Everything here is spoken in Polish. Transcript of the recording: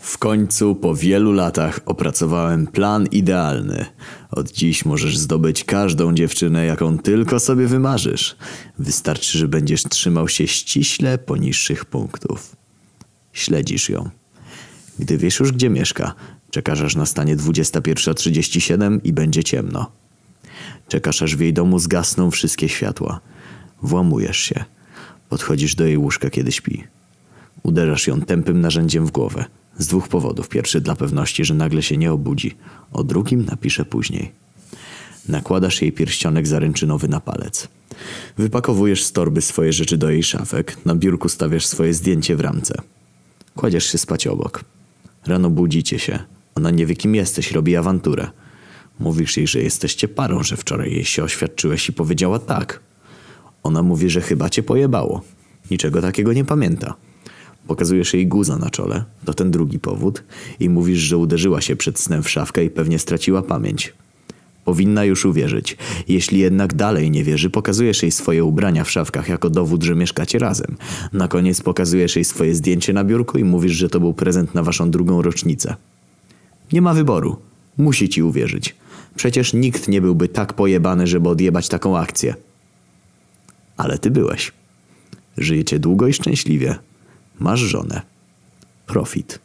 W końcu po wielu latach opracowałem plan idealny. Od dziś możesz zdobyć każdą dziewczynę, jaką tylko sobie wymarzysz. Wystarczy, że będziesz trzymał się ściśle poniższych punktów. Śledzisz ją. Gdy wiesz już, gdzie mieszka, czekasz aż nastanie 21.37 i będzie ciemno. Czekasz aż w jej domu zgasną wszystkie światła. Włamujesz się. Podchodzisz do jej łóżka, kiedy śpi. Uderzasz ją tępym narzędziem w głowę. Z dwóch powodów. Pierwszy dla pewności, że nagle się nie obudzi. O drugim napiszę później. Nakładasz jej pierścionek zaręczynowy na palec. Wypakowujesz z torby swoje rzeczy do jej szafek. Na biurku stawiasz swoje zdjęcie w ramce. Kładziesz się spać obok. Rano budzicie się. Ona nie wie kim jesteś, robi awanturę. Mówisz jej, że jesteście parą, że wczoraj jej się oświadczyłeś i powiedziała tak. Ona mówi, że chyba cię pojebało. Niczego takiego nie pamięta. Pokazujesz jej guza na czole, to ten drugi powód, i mówisz, że uderzyła się przed snem w szafkę i pewnie straciła pamięć. Powinna już uwierzyć. Jeśli jednak dalej nie wierzy, pokazujesz jej swoje ubrania w szafkach jako dowód, że mieszkacie razem. Na koniec pokazujesz jej swoje zdjęcie na biurku i mówisz, że to był prezent na waszą drugą rocznicę. Nie ma wyboru. Musi ci uwierzyć. Przecież nikt nie byłby tak pojebany, żeby odjebać taką akcję. Ale ty byłeś. Żyjecie długo i szczęśliwie. Masz żonę. Profit.